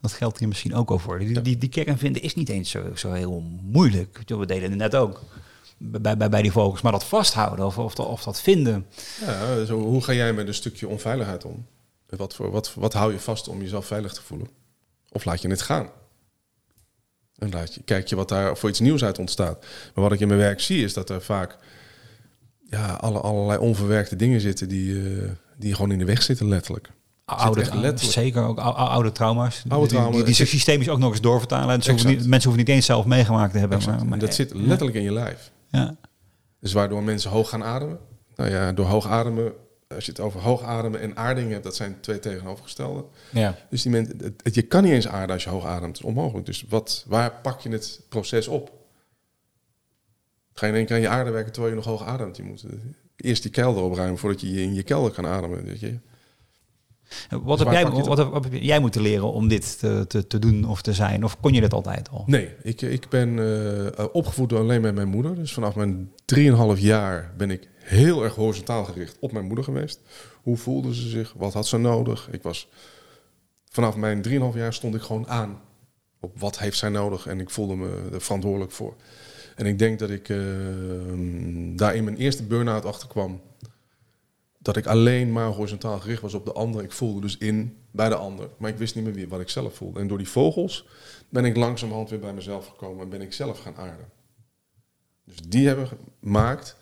Speaker 2: Dat geldt hier misschien ook al voor. Die, die, die kern vinden is niet eens zo, zo heel moeilijk. We deden het net ook bij, bij, bij die vogels. Maar dat vasthouden of, of, of dat vinden.
Speaker 3: Ja, zo, hoe ga jij met een stukje onveiligheid om? Wat, voor, wat, wat hou je vast om jezelf veilig te voelen? Of laat je het gaan? En laat je, kijk je wat daar voor iets nieuws uit ontstaat. Maar wat ik in mijn werk zie is dat er vaak ja, alle, allerlei onverwerkte dingen zitten die, uh, die gewoon in de weg zitten, letterlijk.
Speaker 2: Oude, letterlijk. Zeker ook oude, oude trauma's.
Speaker 3: Oude trauma's.
Speaker 2: Die, die, die zich systemisch ook nog eens doorvertalen. En hoeven niet, mensen hoeven niet eens zelf meegemaakt te hebben.
Speaker 3: Maar, maar, dat zit letterlijk ja. in je lijf.
Speaker 2: Ja.
Speaker 3: Dus waardoor mensen hoog gaan ademen. Nou ja, door hoog ademen, als je het over hoog ademen en aarding hebt, dat zijn twee tegenovergestelde.
Speaker 4: Ja.
Speaker 3: Dus die mensen, het, het, je kan niet eens aarden als je hoog ademt. Is onmogelijk. Dus wat, waar pak je het proces op? Ga je in één keer aan je aarde werken terwijl je nog hoog ademt? Je moet eerst die kelder opruimen voordat je in je kelder kan ademen. Weet je?
Speaker 2: Wat,
Speaker 3: Dus
Speaker 2: heb
Speaker 3: waar
Speaker 2: jij, wat, heb, wat heb jij moeten leren om dit te, te, te doen of te zijn? Of kon je dat altijd al?
Speaker 3: Nee, ik, ik ben eh, opgevoed door alleen met mijn moeder. Dus vanaf mijn 3,5 jaar ben ik heel erg horizontaal gericht op mijn moeder geweest. Hoe voelde ze zich? Wat had ze nodig? Ik was, vanaf mijn 3,5 jaar stond ik gewoon aan op wat heeft zij nodig. En ik voelde me er verantwoordelijk voor. En ik denk dat ik eh, daar in mijn eerste burn-out achter kwam. Dat ik alleen maar horizontaal gericht was op de ander. Ik voelde dus in bij de ander. Maar ik wist niet meer wie, wat ik zelf voelde. En door die vogels ben ik langzamerhand weer bij mezelf gekomen. En ben ik zelf gaan aarden. Dus die hebben gemaakt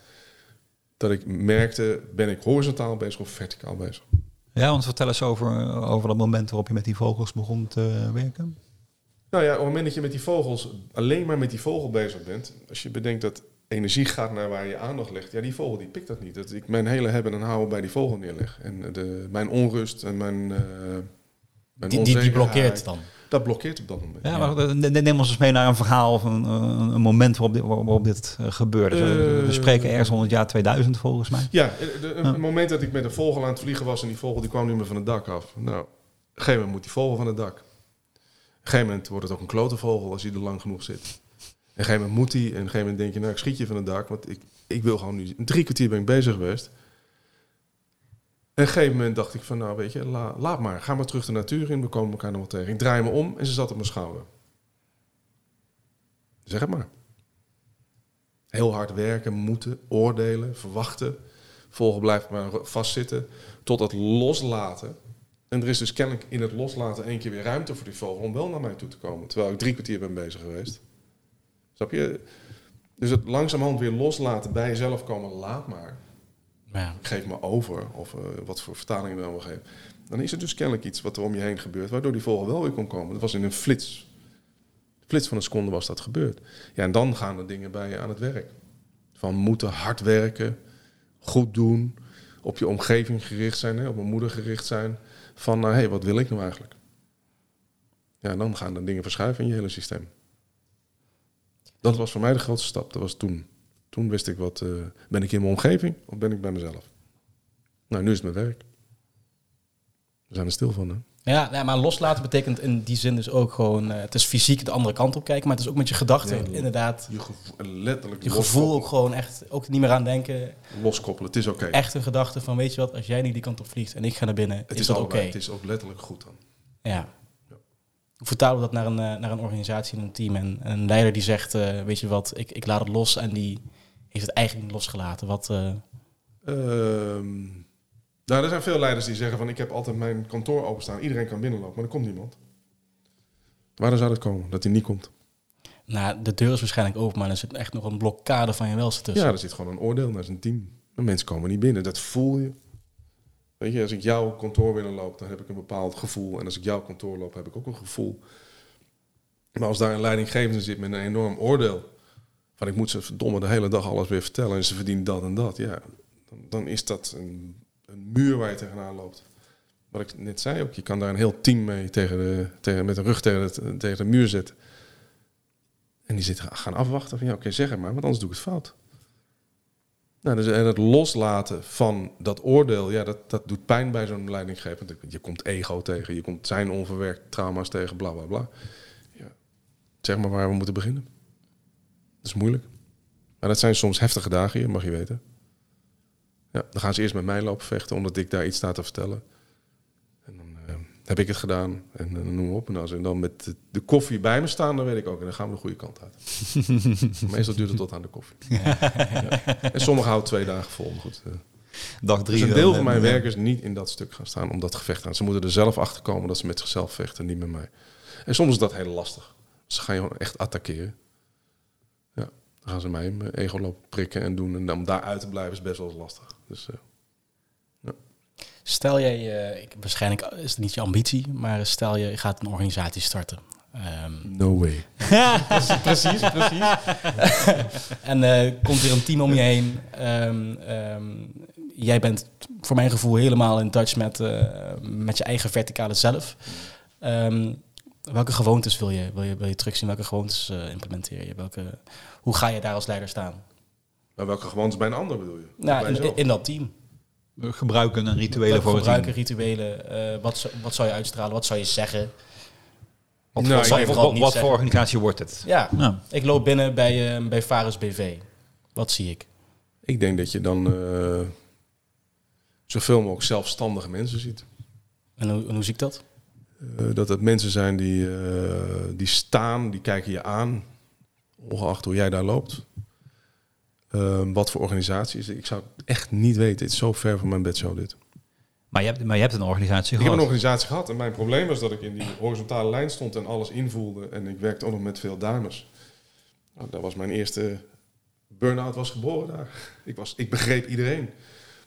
Speaker 3: dat ik merkte, ben ik horizontaal bezig of verticaal bezig?
Speaker 2: Ja, want vertel eens over, over dat moment waarop je met die vogels begon te werken.
Speaker 3: Nou ja, op het moment dat je met die vogels alleen maar met die vogel bezig bent, als je bedenkt dat energie gaat naar waar je aandacht legt, ja, die vogel die pikt dat niet. Dat ik mijn hele hebben en houden bij die vogel neerleg. En de, mijn onrust en mijn, uh, mijn
Speaker 4: Die, die, die blokkeert dan.
Speaker 3: Dat blokkeert op dat moment.
Speaker 2: Ja, maar eh, ne- neem ons eens mee naar een verhaal of een, een, moment waarop dit, waarop dit eh, gebeurde. we, we
Speaker 3: Eh,
Speaker 2: spreken ergens rond het jaar 2000 volgens mij.
Speaker 3: Ja, de- een
Speaker 2: Ja.
Speaker 3: moment dat ik met een vogel aan het vliegen was en die vogel die kwam niet meer van het dak af. Nou, op een gegeven moment moet die vogel van het dak. Op een gegeven moment wordt het ook een klote vogel als hij er lang genoeg zit. Een gegeven moment moet hij en een gegeven moment denk je, nou ik schiet je van het dak, want ik, ik wil gewoon nu, drie kwartier ben ik bezig geweest. En op een gegeven moment dacht ik van, nou weet je, la- laat maar, ga maar terug de natuur in, we komen elkaar nog wel tegen. Ik draai me om en ze zat op mijn schouder. Zeg het maar. Heel hard werken, moeten, oordelen, verwachten. Volgen blijft maar vastzitten. Tot het loslaten. En er is dus kennelijk in het loslaten één keer weer ruimte voor die vogel om wel naar mij toe te komen. Terwijl ik drie kwartier ben bezig geweest. Snap je? Dus het langzamerhand weer loslaten, bij jezelf komen, laat maar.
Speaker 4: Ja.
Speaker 3: Geef me over, of eh, wat voor vertaling je dan wil geven. Dan is er dus kennelijk iets wat er om je heen gebeurt, waardoor die vogel wel weer kon komen. Dat was in een flits. Flits van een seconde was dat gebeurd. Ja, en dan gaan er dingen bij je aan het werk. Van moeten hard werken, goed doen, op je omgeving gericht zijn, hè, op mijn moeder gericht zijn. Van, nou, hé, hey, wat wil ik nou eigenlijk? Ja, en dan gaan er dingen verschuiven in je hele systeem. Dat was voor mij de grootste stap. Dat was toen. Toen wist ik wat, eh, ben ik in mijn omgeving of ben ik bij mezelf? Nou, nu is het mijn werk. We zijn er stil van, hè?
Speaker 4: Ja, ja, maar loslaten betekent in die zin dus ook gewoon... eh, het is fysiek de andere kant op kijken, maar het is ook met je gedachten
Speaker 3: Ja.
Speaker 4: inderdaad...
Speaker 3: Je gevoel, letterlijk
Speaker 4: Je
Speaker 3: loskoppelen.
Speaker 4: gevoel ook gewoon echt, ook niet meer aan denken.
Speaker 3: Loskoppelen, het is oké.
Speaker 4: Echt een gedachte van, weet je wat, als jij niet die kant op vliegt en ik ga naar binnen,
Speaker 3: Het
Speaker 4: is,
Speaker 3: is,
Speaker 4: dat oké.
Speaker 3: Het is ook letterlijk goed dan.
Speaker 4: Ja. Vertalen we dat naar een, eh, naar een organisatie en een team? En een leider die zegt, eh, weet je wat, ik, ik laat het los en die heeft het eigenlijk niet losgelaten. Wat, eh,
Speaker 3: Ehm, nou, er zijn veel leiders die zeggen van ik heb altijd mijn kantoor openstaan. Iedereen kan binnenlopen, maar er komt niemand. Waarom zou dat komen? Dat hij niet komt?
Speaker 4: nou, de deur is waarschijnlijk open, maar er zit echt nog een blokkade van je welste tussen.
Speaker 3: Ja, er zit gewoon een oordeel naar zijn team. De mensen komen niet binnen, dat voel je. Weet je, als ik jouw kantoor binnenloop, dan heb ik een bepaald gevoel. En als ik jouw kantoor loop, heb ik ook een gevoel. Maar als daar een leidinggevende zit met een enorm oordeel... van ik moet ze verdomme de hele dag alles weer vertellen... en ze verdienen dat en dat, ja... dan, dan is dat een, een muur waar je tegenaan loopt. Wat ik net zei ook, je kan daar een heel team mee tegen de, tegen, met de rug tegen, het, tegen de muur zetten. En die zitten gaan afwachten van ja, oké, zeg het maar, want anders doe ik het fout. Nou, dus, en het loslaten van dat oordeel, ja, dat, dat doet pijn bij zo'n leidinggever. Want Je komt ego tegen, je komt zijn onverwerkt trauma's tegen, bla bla bla. Ja. Zeg maar waar we moeten beginnen. Dat is moeilijk. Maar dat zijn soms heftige dagen hier, mag je weten. Ja, dan gaan ze eerst met mij lopen vechten, omdat ik daar iets sta te vertellen. En eh, heb ik het gedaan en dan noem maar op. En als ze dan met de, de koffie bij me staan, dan weet ik ook, en dan gaan we de goede kant uit. Meestal duurt het tot aan de koffie. Ja. En sommigen houden twee dagen vol. Maar goed, eh.
Speaker 2: Dag drie.
Speaker 3: Dus een
Speaker 2: dan,
Speaker 3: deel
Speaker 2: eh,
Speaker 3: van mijn
Speaker 2: ja.
Speaker 3: werk is niet in dat stuk gaan staan om dat gevecht aan. Ze moeten er zelf achter komen dat ze met zichzelf vechten, niet met mij. En soms is dat heel lastig. Ze gaan je gewoon echt attackeren. Ja, dan gaan ze mij in mijn ego lopen prikken en doen. En om daar uit te blijven is best wel lastig. Dus eh,
Speaker 4: Stel jij, eh, ik, waarschijnlijk is het niet je ambitie, maar stel je gaat een organisatie starten. Ehm,
Speaker 3: no way.
Speaker 4: precies, precies. en eh, komt er een team om je heen. Ehm, ehm, jij bent voor mijn gevoel helemaal in touch met, eh, met je eigen verticale zelf. Ehm, welke gewoontes wil je, wil je, wil je terugzien? Welke gewoontes implementeer je? Welke, hoe ga je daar als leider staan?
Speaker 3: Maar welke gewoontes bij een ander bedoel je?
Speaker 4: Nou,
Speaker 3: bij
Speaker 4: in,
Speaker 3: jezelf?
Speaker 4: in dat team.
Speaker 2: Gebruiken en rituelen voor het
Speaker 4: gebruiken, rituelen. eh, wat, zou- wat zou je uitstralen? Wat zou je zeggen?
Speaker 2: Wat,
Speaker 3: Nou,
Speaker 2: voor- wat, wat,
Speaker 4: vooral niet
Speaker 2: wat voor organisatie wordt het?
Speaker 4: Ja,
Speaker 2: Nou,
Speaker 4: ik loop binnen bij, eh bij Varus BV. Wat zie ik?
Speaker 3: Ik denk dat je dan eh, zoveel mogelijk zelfstandige mensen ziet.
Speaker 4: En hoe, en hoe zie ik dat?
Speaker 3: Eh, dat het mensen zijn die, eh, die staan, die kijken je aan, ongeacht hoe jij daar loopt. Eh, wat voor organisatie is het? Ik zou echt niet weten. Het is zo ver van mijn bedshow dit.
Speaker 2: maar, je hebt, maar je hebt een organisatie
Speaker 3: Ik heb
Speaker 2: gehad.
Speaker 3: een organisatie gehad en mijn probleem was dat ik in die horizontale lijn stond en alles invoelde. En ik werkte ook nog met veel dames. Nou, dat was mijn eerste burn-out was geboren daar. Ik, was, ik begreep iedereen.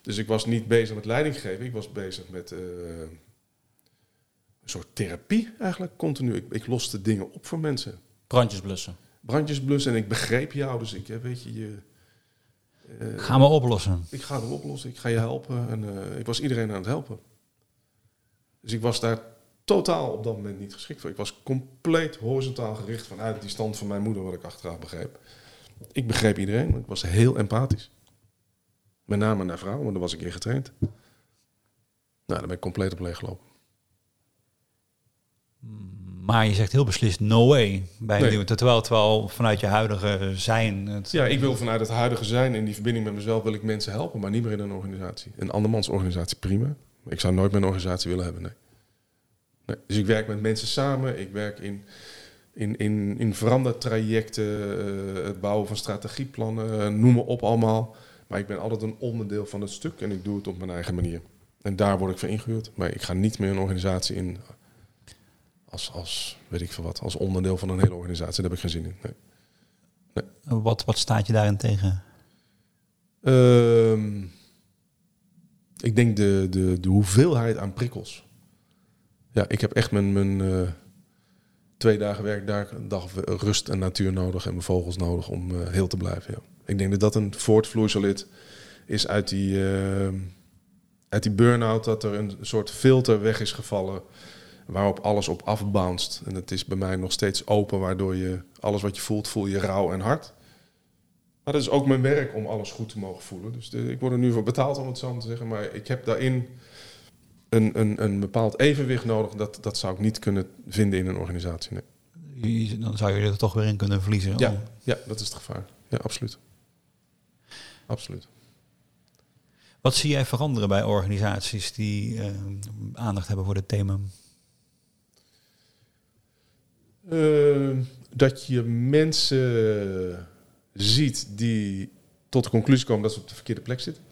Speaker 3: Dus ik was niet bezig met leiding geven. Ik was bezig met eh, een soort therapie eigenlijk, continu. Ik, ik loste dingen op voor mensen.
Speaker 4: Brandjes blussen.
Speaker 3: Brandjes blussen en ik begreep jou. Dus ik, weet je, je eh,
Speaker 2: Gaan we oplossen.
Speaker 3: ik ga het oplossen, ik ga je helpen. En eh, ik was iedereen aan het helpen. Dus ik was daar totaal op dat moment niet geschikt voor. Ik was compleet horizontaal gericht vanuit die stand van mijn moeder, wat ik achteraf begreep. Ik begreep iedereen, want ik was heel empathisch. Met name naar vrouwen, want daar was ik in getraind. Nou, daar ben ik compleet op leeg gelopen.
Speaker 2: Maar je zegt heel beslist no way bij
Speaker 3: Nee.
Speaker 2: nieuwe. Terwijl, terwijl vanuit je huidige zijn... Het,
Speaker 3: Ja, ik wil vanuit het huidige zijn en die verbinding met mezelf wil ik mensen helpen, maar niet meer in een organisatie. Een andermans organisatie, prima. Ik zou nooit mijn organisatie willen hebben, nee. nee. Dus ik werk met mensen samen, ik werk in, in, in, in verandertrajecten, eh, het bouwen van strategieplannen, eh, noem maar op allemaal. Maar ik ben altijd een onderdeel van het stuk en ik doe het op mijn eigen manier. En daar word ik voor ingehuurd. Maar ik ga niet meer een organisatie in als, als, weet ik veel wat, als onderdeel van een hele organisatie. Daar heb ik geen zin in. Nee.
Speaker 2: wat, wat staat je daarin tegen?
Speaker 3: Ehm, ik denk de, de, de hoeveelheid aan prikkels. Ja, ik heb echt mijn, mijn eh, twee dagen werkdag, een dag rust en natuur nodig en mijn vogels nodig om eh, heel te blijven. Ja. Ik denk dat dat een voortvloeisel is- is uit die, eh, uit die burn-out, dat er een soort filter weg is gevallen waarop alles op afbounced. En het is bij mij nog steeds open, waardoor je alles wat je voelt, voel je rauw en hard. Maar dat is ook mijn werk om alles goed te mogen voelen. Dus de- ik word er nu voor betaald om het zo te zeggen. Maar ik heb daarin een, een, een bepaald evenwicht nodig. Dat, dat zou ik niet kunnen vinden in een organisatie. Nee.
Speaker 2: Dan zou je er toch weer in kunnen verliezen.
Speaker 3: Ja, ja, dat is het gevaar. Ja, absoluut. Absoluut.
Speaker 2: Wat zie jij veranderen bij organisaties die eh, aandacht hebben voor dit thema?
Speaker 3: Eh, dat je mensen ziet die tot de conclusie komen dat ze op de verkeerde plek zitten.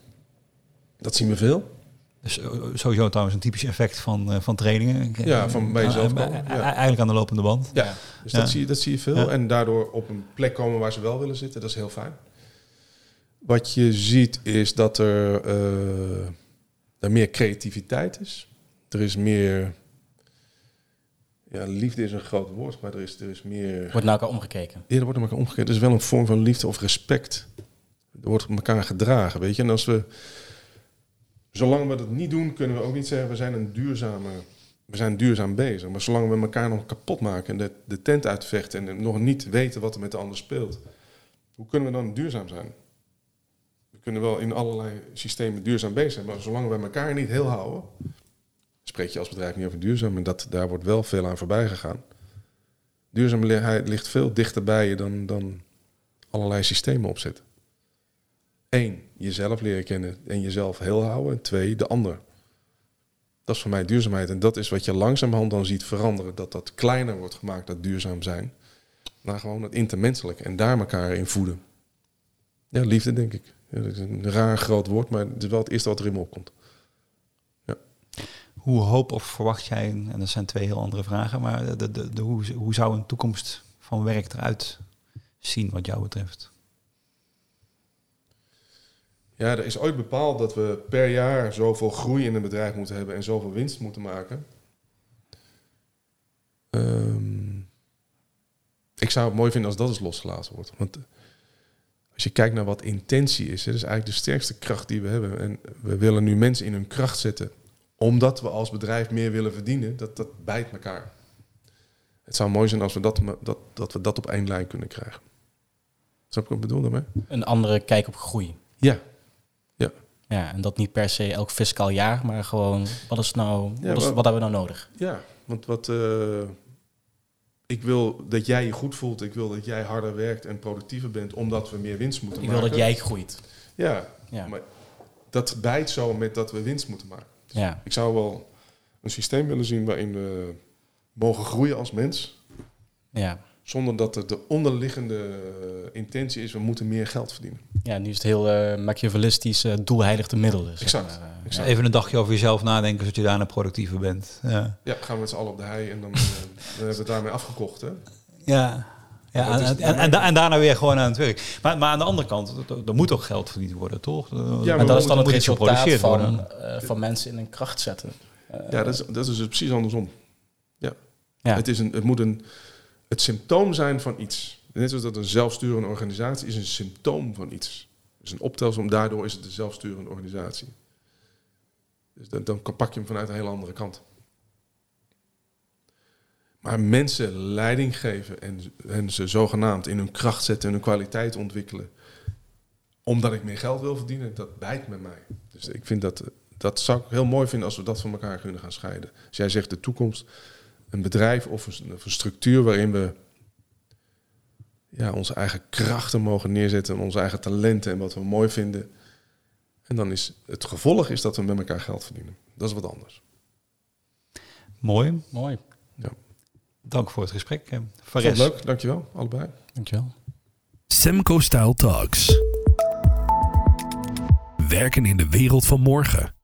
Speaker 3: Dat zien we veel.
Speaker 2: Dus eh, sowieso trouwens een typisch effect van, eh, van trainingen.
Speaker 3: Ja, van bij jezelf
Speaker 2: Eh,
Speaker 3: komen,
Speaker 2: eh,
Speaker 3: ja.
Speaker 2: Eigenlijk aan de lopende band.
Speaker 3: Ja, dus
Speaker 2: Ja.
Speaker 3: Dat, zie je, dat zie je veel.
Speaker 2: Ja.
Speaker 3: En daardoor op een plek komen waar ze wel willen zitten. Dat is heel fijn. Wat je ziet is dat er, eh, er meer creativiteit is. Er is meer... Ja, liefde is een groot woord, maar er is, er is meer...
Speaker 4: Wordt naar elkaar omgekeken.
Speaker 3: Ja, er wordt op elkaar omgekeerd. Er is wel een vorm van liefde of respect. Er wordt op elkaar gedragen, weet je. En als we... Zolang we dat niet doen, kunnen we ook niet zeggen... we zijn een duurzame... We zijn duurzaam bezig. Maar zolang we elkaar nog kapot maken... en de, de tent uitvechten... en nog niet weten wat er met de ander speelt... hoe kunnen we dan duurzaam zijn? We kunnen wel in allerlei systemen duurzaam bezig zijn... maar zolang we elkaar niet heel houden... spreek je als bedrijf niet over duurzaam... en dat, daar wordt wel veel aan voorbij gegaan. Duurzaamheid ligt veel dichter bij je dan, dan allerlei systemen opzetten. Eén, jezelf leren kennen en jezelf heel houden. En twee, de ander. Dat is voor mij duurzaamheid. En dat is wat je langzamerhand dan ziet veranderen. Dat dat kleiner wordt gemaakt, dat duurzaam zijn. Naar gewoon het intermenselijk. En daar elkaar in voeden. Ja, liefde denk ik. Dat is een raar groot woord, maar het is wel het eerste wat er in me opkomt.
Speaker 2: Hoe hoop of verwacht jij, en dat zijn twee heel andere vragen, maar de, de, de, hoe, hoe zou een toekomst van werk eruit zien wat jou betreft?
Speaker 3: Ja, er is ooit bepaald dat we per jaar zoveel groei in een bedrijf moeten hebben en zoveel winst moeten maken. Ehm, ik zou het mooi vinden als dat eens losgelaten wordt. Want als je kijkt naar wat intentie is, hè, dat is eigenlijk de sterkste kracht die we hebben. En we willen nu mensen in hun kracht zetten, omdat we als bedrijf meer willen verdienen. Dat, dat bijt elkaar. Het zou mooi zijn als we dat, dat, dat we dat op één lijn kunnen krijgen. Snap je wat ik bedoel daarmee?
Speaker 4: Een andere kijk op groei.
Speaker 3: Ja. ja.
Speaker 4: Ja, en dat niet per se elk fiscaal jaar, maar gewoon, wat, is nou,
Speaker 3: Ja,
Speaker 4: wat, is,
Speaker 3: maar-
Speaker 4: wat hebben we nou nodig?
Speaker 3: Ja, want wat... eh, ik wil dat jij je goed voelt. Ik wil dat jij harder werkt en productiever bent, omdat we meer winst moeten
Speaker 4: Ik wil
Speaker 3: maken.
Speaker 4: dat jij groeit.
Speaker 3: Ja,
Speaker 4: Ja.
Speaker 3: maar dat bijt zo met dat we winst moeten maken.
Speaker 4: Ja.
Speaker 3: Ik zou wel een systeem willen zien waarin we mogen groeien als mens.
Speaker 4: Ja.
Speaker 3: Zonder dat er de onderliggende eh, intentie is, we moeten meer geld verdienen.
Speaker 4: ja, nu is het heel eh machiavellistisch uh, doel heiligt de middelen. zeg
Speaker 3: Exact.
Speaker 4: maar. Eh,
Speaker 3: exact.
Speaker 2: Even een dagje over jezelf nadenken, zodat je daarna productiever bent. Ja.
Speaker 3: Ja, gaan we met z'n allen op de hei en dan, eh, dan hebben we het daarmee afgekocht. Hè?
Speaker 2: Ja. Ja,
Speaker 3: is-
Speaker 2: en, en, en, da- en daarna weer gewoon aan het werk. Maar, maar aan de andere kant, er- er moet ook geld verdiend worden, toch? Er-
Speaker 3: maar
Speaker 4: dat is dan het
Speaker 2: moet iets
Speaker 4: resultaat van,
Speaker 2: worden.
Speaker 4: eh, van mensen in een kracht zetten. Eh,
Speaker 3: Ja, dat is, dat is dus precies andersom. Ja.
Speaker 4: Ja.
Speaker 3: Het, is een, het moet een, het symptoom zijn van iets. Net zoals dat een zelfsturende organisatie is een symptoom van iets. Dus een optelsom, daardoor is het een zelfsturende organisatie. Dus dan, dan pak je hem vanuit een hele andere kant. Maar mensen leiding geven en, en ze zogenaamd in hun kracht zetten en hun kwaliteit ontwikkelen. Omdat ik meer geld wil verdienen, dat bijt met mij. Dus ik vind dat, dat zou ik heel mooi vinden als we dat van elkaar kunnen gaan scheiden. Als jij zegt de toekomst, een bedrijf of een, of een structuur waarin we ja, onze eigen krachten mogen neerzetten en onze eigen talenten en wat we mooi vinden. En dan is het gevolg is dat we met elkaar geld verdienen. Dat is wat anders.
Speaker 2: Mooi.
Speaker 4: Mooi.
Speaker 2: Dank voor het gesprek. eh,
Speaker 3: het
Speaker 2: Fares.
Speaker 3: leuk, dankjewel, allebei.
Speaker 4: Dankjewel.
Speaker 1: Semco Style Talks. Werken in de wereld van morgen.